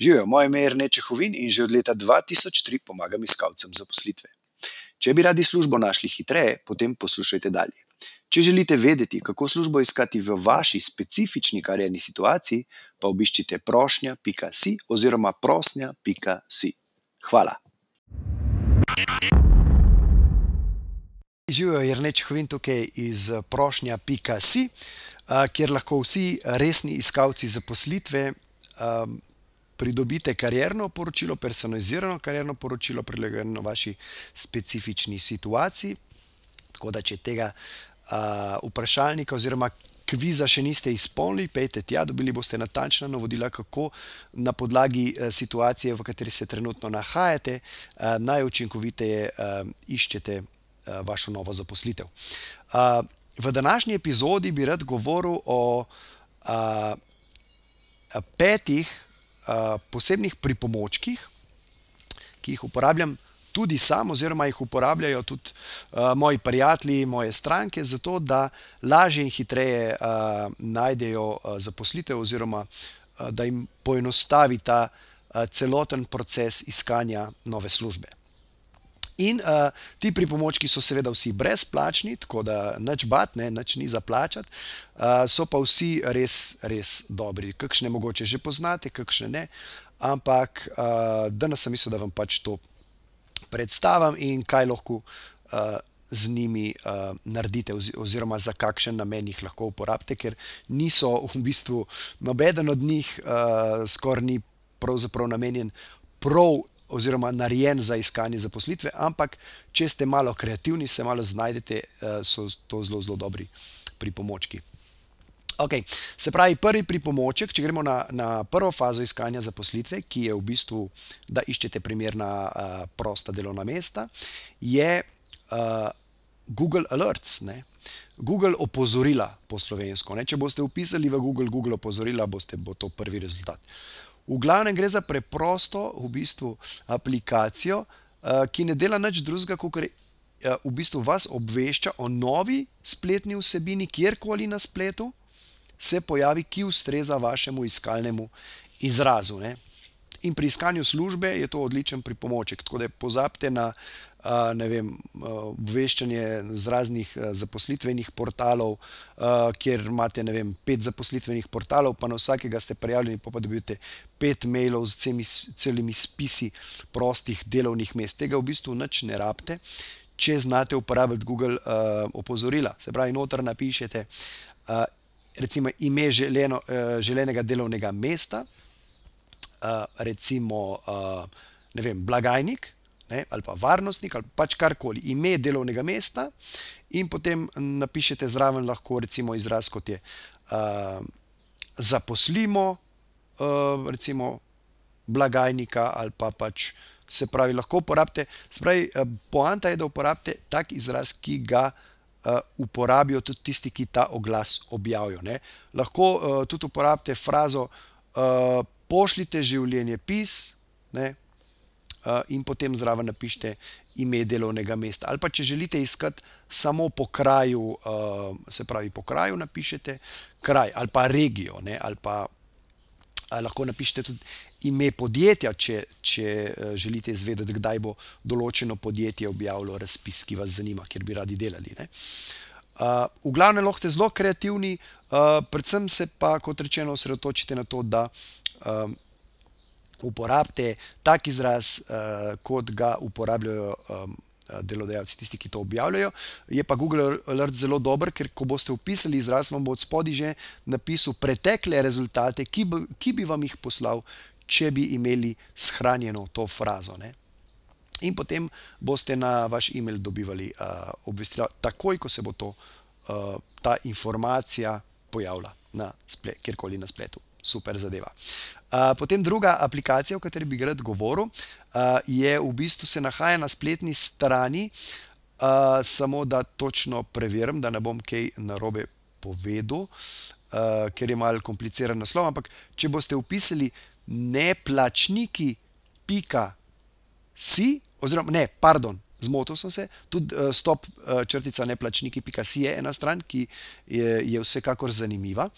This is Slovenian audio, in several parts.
Živijo, moje ime je Rene Čehovin in že od leta 2003 pomagam iskalcem zaposlitve. Če bi radi službo našli hitreje, potem poslušajte dalje. Če želite vedeti, kako službo iskati v vaši specifični karjerni situaciji, pa obiščite prošnja.si oziroma prosnja.si. Hvala. Živijo, je Rene Čehovin tukaj iz prošnja.si, kjer lahko vsi resni iskalci zaposlitve pridobite karjerno poročilo, personalizirano karjerno poročilo, prilagojeno vaši specifični situaciji. Tako da, če tega uh, vprašalnika oziroma kviza še niste izpolnili, pejte tja, dobili boste natančna navodila, kako na podlagi uh, situacije, v kateri se trenutno nahajate, uh, najučinkoviteje uh, iščete uh, vašo novo zaposlitev. Uh, v današnji epizodi bi rad govoril o uh, petih posebnih pripomočkih, ki jih uporabljam tudi sam, oziroma jih uporabljajo tudi uh, moji prijatelji, moje stranke, zato da lažje in hitreje uh, najdejo zaposlitev, oziroma da jim poenostavi ta celoten proces iskanja nove službe. In uh, ti pripomočki so seveda vsi brezplačni, tako da nič bat, ne, nič ni za plačati, uh, so pa vsi res, res dobri. Kakšne mogoče že poznate, kakšne ne, ampak uh, danes sem mislil, da vam pač to predstavim in kaj lahko uh, z njimi uh, naredite, oziroma za kakšen namen jih lahko uporabite, ker niso v bistvu nobeden od njih, uh, skoraj ni pravzaprav namenjen prav oziroma narejen za iskanje zaposlitve, ampak če ste malo kreativni, se malo znajdete, eh, so to zelo, zelo dobri pripomočki. Okay. Se pravi, prvi pripomoček, če gremo na, na prvo fazo iskanja zaposlitve, ki je v bistvu, da iščete primerna uh, prosta delovna mesta, je uh, Google Alerts. Ne? Google opozorila po slovensko. Ne? Če boste upisali v Google, Google opozorila, boste, bo to prvi rezultat. V glavnem gre za preprosto v bistvu, aplikacijo, uh, ki ne dela nič drugega, kot uh, v bistvu vas obvešča o novi spletni vsebini, kjerkoli na spletu se pojavi, ki ustreza vašemu iskalnemu izrazu. Ne? In pri iskanju službe je to odličen pripomoček. Tako da pozabite na vem, obveščanje z raznih zaposlitvenih portalov, kjer imate vem, pet zaposlitvenih portalov, pa na vsakega ste prijavljeni, pa, pa dobite pet mailov z celimi, celimi spisi prostih delovnih mest. Tega v bistvu nič ne rabite, če znate uporabljati Google uh, opozorila. Se pravi, noter napišete uh, recimo ime želeno, uh, želenega delovnega mesta, uh, recimo vem, blagajnik ne, ali pa varnostnik ali pač karkoli, ime delovnega mesta, in potem napišete zraven lahko recimo izraz kot je zaposlimo, recimo blagajnika ali pa pač. Se pravi, lahko uporabite, spravi, poanta je, da uporabite tak izraz, ki ga uh, uporabijo tudi tisti, ki ta oglas objavijo. Ne. Lahko uh, tudi uporabite frazo: uh, Pošljite življenje pis, ne, Eh, in potem zraven napišete ime delovnega mesta. Ali pa če želite iskati samo po kraju, eh, se pravi po kraju, napišete kraj ali pa regijo, ne, ali pa ali lahko napišete tudi ime podjetja, če, če eh, želite izvedeti, kdaj bo določeno podjetje objavilo razpis, ki vas zanima, kjer bi radi delali. Ne. Uh, v glavnem, lahko ste zelo kreativni, uh, predvsem se pa, kot rečeno, osredotočite na to, da uh, uporabite tak izraz, uh, kot ga uporabljajo um, delodajalci, tisti, ki to objavljajo. Je pa Google Alert zelo dober, ker ko boste upisali izraz, vam bo od spodaj že napisal pretekle rezultate, ki bi, ki bi vam jih poslal, če bi imeli shranjeno to frazo. Ne? In potem boste na vaš e-mail dobivali uh, obvestila, takoj ko se bo to, uh, ta informacija pojavila na spletu, kjerkoli na spletu super zadeva. Uh, potem druga aplikacija, o kateri bi rad govoril, uh, je v bistvu se nahaja na spletni strani, uh, samo da točno preverim, da ne bom kaj narobe povedal, uh, ker je malo kompliciran naslov. Ampak, če boste upisali neplačniki, pika si, oziroma ne, pardon. Zmotil sem se, tudi uh, stop uh, črtica neplačniki.si je ena stran, ki je, je vsekakor zanimiva.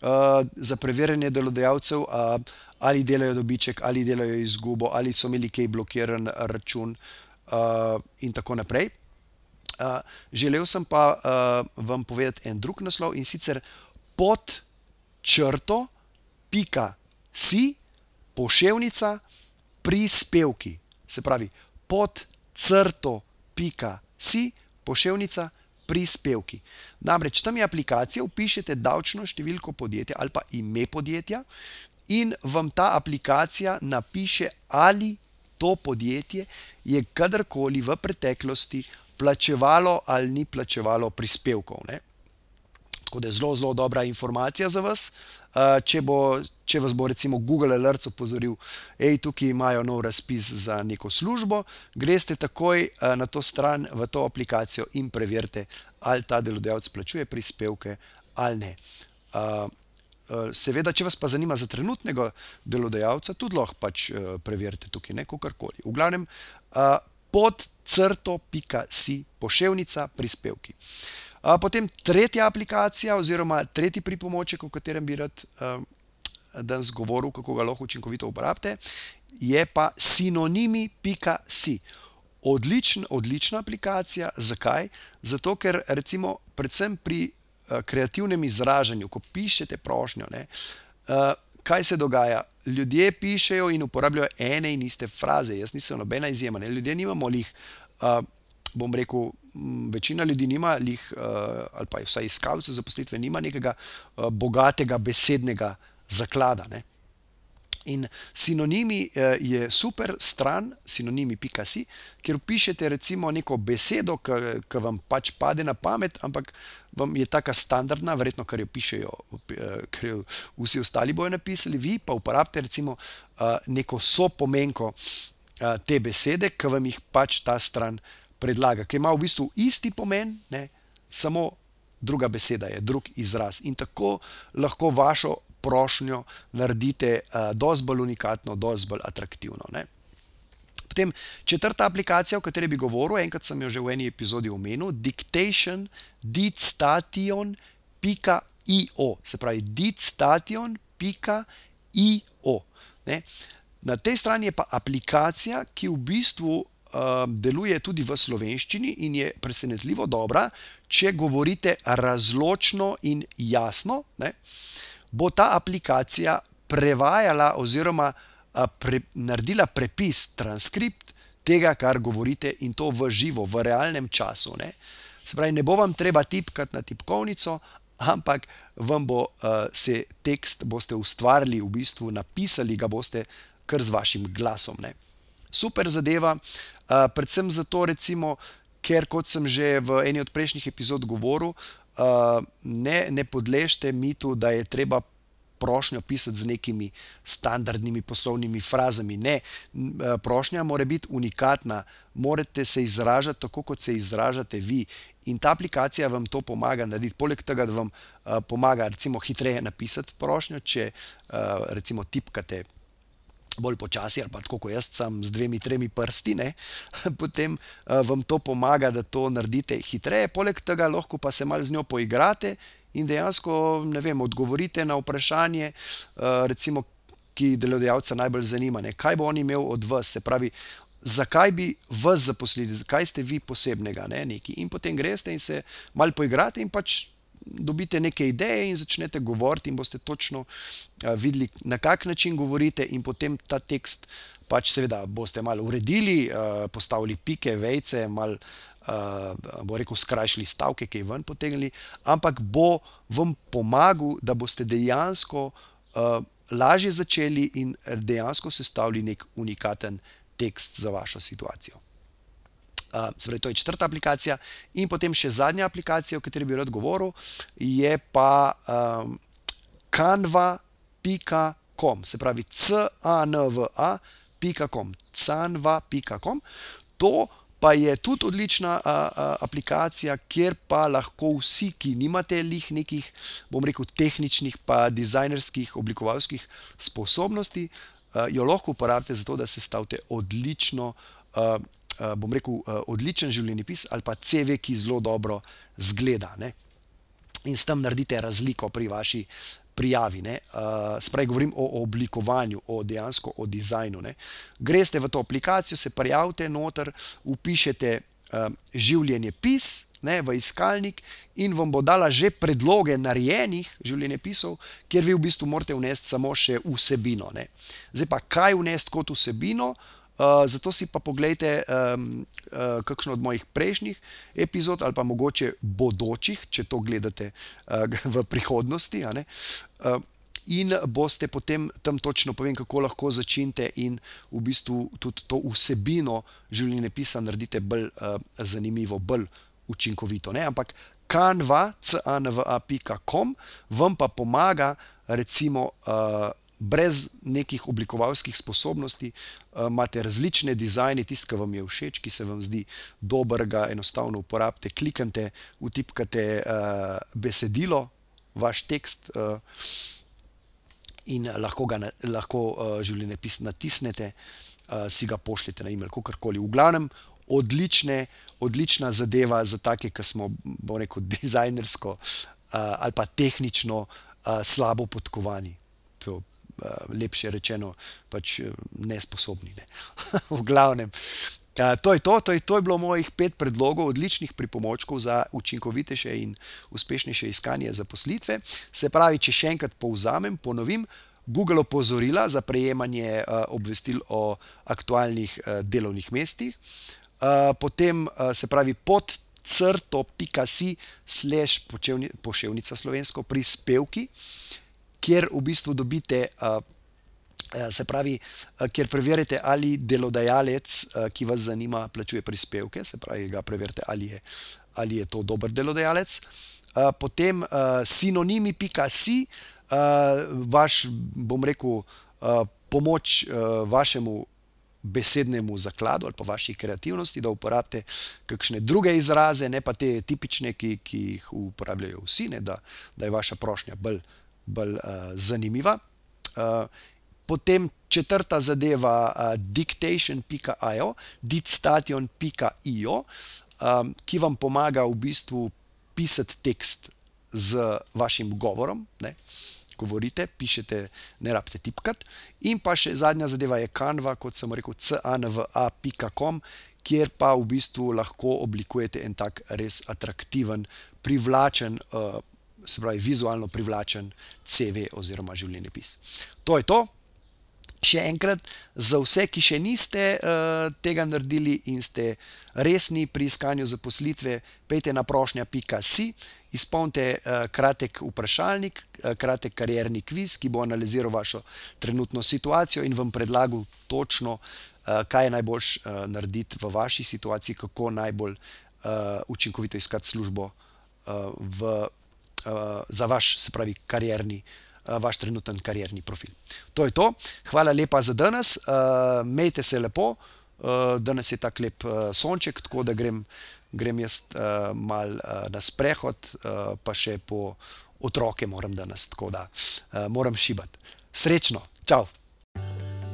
Uh, za preverjanje delodajalcev, uh, ali delajo dobiček, ali delajo izgubo, ali so imeli kaj blokiran račun, uh, in tako naprej. Uh, želel sem pa uh, vam povedati en drug naslov in sicer pod črto, pika, si, pošiljka, prispevki. Se pravi, pod črto, pika, si, pošiljka, prispevki. Namreč tam je aplikacija, upišete davčno številko podjetja ali pa ime podjetja, in vam ta aplikacija napiše, ali to podjetje je kadarkoli v preteklosti plačevalo ali ni plačevalo prispevkov. Ne? Tako da je zelo, zelo dobra informacija za vas. Uh, če, bo, če vas bo recimo Google Alert opozoril, da tukaj imajo nov razpis za neko službo, greste takoj uh, na to stran, v to aplikacijo in preverite, ali ta delodajalec plačuje prispevke ali ne. Uh, Seveda, če vas pa zanima za trenutnega delodajalca, tudi lahko pač preverite tukaj, ne kakorkoli. V glavnem, pod crto, pika si, pošiljka, prispevki. Potem tretja aplikacija, oziroma tretji pripomoček, o katerem bi rad danes govoril, kako ga lahko učinkovito uporabite, je pa sinonimi.si. Odlična, odlična aplikacija. Zakaj? Zato, ker recimo, predvsem pri kreativnem izražanju, ko pišete prošnjo, ne, kaj se dogaja? Ljudje pišejo in uporabljajo ene in iste fraze. Jaz nisem nobena izjema. Ne. Ljudje nimamo lih bom rekel, večina ljudi nima, lih, ali pa vsaj iskalcev zaposlitve, nima nekega bogatega besednega zaklada. Ne? In sinonimi uh, je super stran, sinonimi.ca, kjer pišete recimo neko besedo, ki vam pač pade na pamet, ampak vam je taka standardna, verjetno, kar jo pišejo, kar jo vsi ostali bojo napisali, vi pa uporabite recimo uh, neko sopomenko te besede, ki vam jih pač ta stran predlaga, ki ima v bistvu isti pomen, ne, samo druga beseda je, drug izraz. In tako lahko vašo prošnjo naredite uh, dosti bolj unikatno, dosti bolj atraktivno. Ne. Potem četrta aplikacija, o kateri bi govoril, enkrat sem jo že v eni epizodi omenil, Dictation, Ditstation.io, se pravi Ditstation.io. Na tej strani je pa aplikacija, ki v bistvu Um, deluje tudi v slovenščini in je presenetljivo dobra, če govorite razločno in jasno, ne, bo ta aplikacija prevajala oziroma pre, naredila prepis, transkript tega, kar govorite in to v živo, v realnem času. Ne. Se pravi, ne bo vam treba tipkati na tipkovnico, ampak vam bo uh, se tekst boste ustvarili, v bistvu napisali ga boste kar z vašim glasom. Ne super zadeva, uh, predvsem zato, recimo, ker kot sem že v eni od prejšnjih epizod govoril, ne, ne podležite mitu, da je treba prošnjo pisati z nekimi standardnimi poslovnimi frazami. Ne, prošnja mora biti unikatna, morate se izražati tako, kot se izražate vi. In ta aplikacija vam to pomaga narediti. Poleg tega, da vam uh, pomaga, recimo, hitreje napisati prošnjo, če uh, recimo tipkate bolj počasi, ali pa tako kot jaz, sam z dvemi, tremi prsti, ne? potem uh, vam to pomaga, da to naredite hitreje. Poleg tega lahko pa se malo z njo poigrate in dejansko vem, odgovorite na vprašanje, uh, recimo, ki delodajalca najbolj zanima, ne? kaj bo on imel od vas. Se pravi, zakaj bi vas zaposlili, zakaj ste vi posebnega, ne? neki. In potem greste in se malo poigrate in pač dobite neke ideje in začnete govoriti, in boste točno uh, videli, na kak način govorite, in potem ta tekst, pač seveda, boste malo uredili, uh, postavili pike, vejce, malo, uh, bo rekel, skrajšali stavke, ki jih ven potegnili, ampak bo vam pomagal, da boste dejansko lažje začeli in dejansko sestavili nek unikaten tekst za vašo situacijo. Uh, to je četrta aplikacija, in potem še zadnja aplikacija, o kateri bi rad govoril, je pa um, canva.com, se pravi canva.com, canva.com. To pa je tudi odlična uh, uh, aplikacija, kjer pa lahko vsi, ki nimate lih nekih, bom rekel, tehničnih, pa dizajnerskih, oblikovalskih sposobnosti, uh, jo lahko uporabite za to, da se stavite odlično. Uh, bom rekel, eh, odličen življenjepis ali pa CV, ki zelo dobro zgleda. Ne? In s tem naredite razliko pri vaši prijavi. Uh, Spravi, govorim o oblikovanju, o dejansko o dizajnu. Ne. Greste v to aplikacijo, se prijavite noter, upišete uh, življenje pis. Ne, v iskalnik in vam bo dala že predloge narejenih življenjepisov, kjer vi v bistvu morate vnesti samo še vsebino. Ne. Zdaj pa kaj vnesti kot vsebino, uh, Eh, zato si pa pogledajte um, uh, kakšno od mojih prejšnjih epizod ali pa mogoče bodočih, če to gledate uh, v prihodnosti. Uh, in boste potem tam točno povedali, kako lahko začnete in v bistvu tudi to vsebino življenjepisa naredite bolj uh, zanimivo, bolj učinkovito. Ne? Ampak kanva, canva.com vam pa pomaga, recimo. Uh, brez nekih oblikovalskih sposobnosti, uh, imate različne dizajne, tisti, ki vam je všeč, ki se vam zdi dober, ga enostavno uporabite, kliknite, utipkate uh, besedilo, vaš tekst. Uh, In lahko ga lahko, življenjepis natisnete, si ga pošljete na e-mail, kako koli. V glavnem, odlične, odlična zadeva za take, ki smo, bomo rekel, dizajnersko ali pa tehnično slabo podkovani. To Eh, lepše rečeno, pač eh, nesposobni. Ne. v glavnem. Uh, to, je to, to, je, to je bilo mojih pet predlogov, odličnih pripomočkov za učinkovitejše in uspešnejše iskanje zaposlitve. Se pravi, če še enkrat povzamem, ponovim, Google opozorila za prejemanje obvestil o aktualnih delovnih mestih, potem se pravi pod crto.si slash poševnica slovensko prispevki. Kjer v bistvu dobite, se pravi, kjer preverite, ali delodajalec, ki vas zanima, plačuje prispevke, se pravi, ga preverite, ali je, ali je to dober delodajalec. Potem sinonimi.si, vaš, bom rekel, pomoč vašemu. Besednemu zakladu ali pa vaši kreativnosti, da uporabite kakšne druge izraze, ne pa te tipične, ki, ki jih uporabljajo vsi, ne, da, da je vaša prošnja bolj uh, bolj uh, zanimiva. Uh, potem četrta zadeva, uh, dictation.io, dictation.io, um, ki vam pomaga v bistvu pisati tekst z vašim govorom. Ne? Govorite, pišete, ne rabite tipkati. In pa še zadnja zadeva je Canva, kot sem rekel, canva.com, kjer pa v bistvu lahko oblikujete en tak res atraktiven, privlačen uh, se pravi, vizualno privlačen CV oziroma življenjepis. To je to. Še enkrat, za vse, ki še niste uh, tega naredili in ste resni pri iskanju zaposlitve, pejte na prošnja.si, izpolnite uh, kratek vprašalnik, uh, kratek karierni kviz, ki bo analiziral vašo trenutno situacijo in vam predlagal točno, uh, kaj je najbolj uh, narediti v vaši situaciji, kako najbolj uh, učinkovito iskati službo uh, v za vaš, se pravi, karierni, uh, vaš trenuten karierni profil. To je to. Hvala lepa za danes, uh, mejte se lepo, danes je tako lep sonček, tako da grem, grem jaz mal na sprehod, pa še po otroke moram danes, tako da moram šibati. Srečno, čau!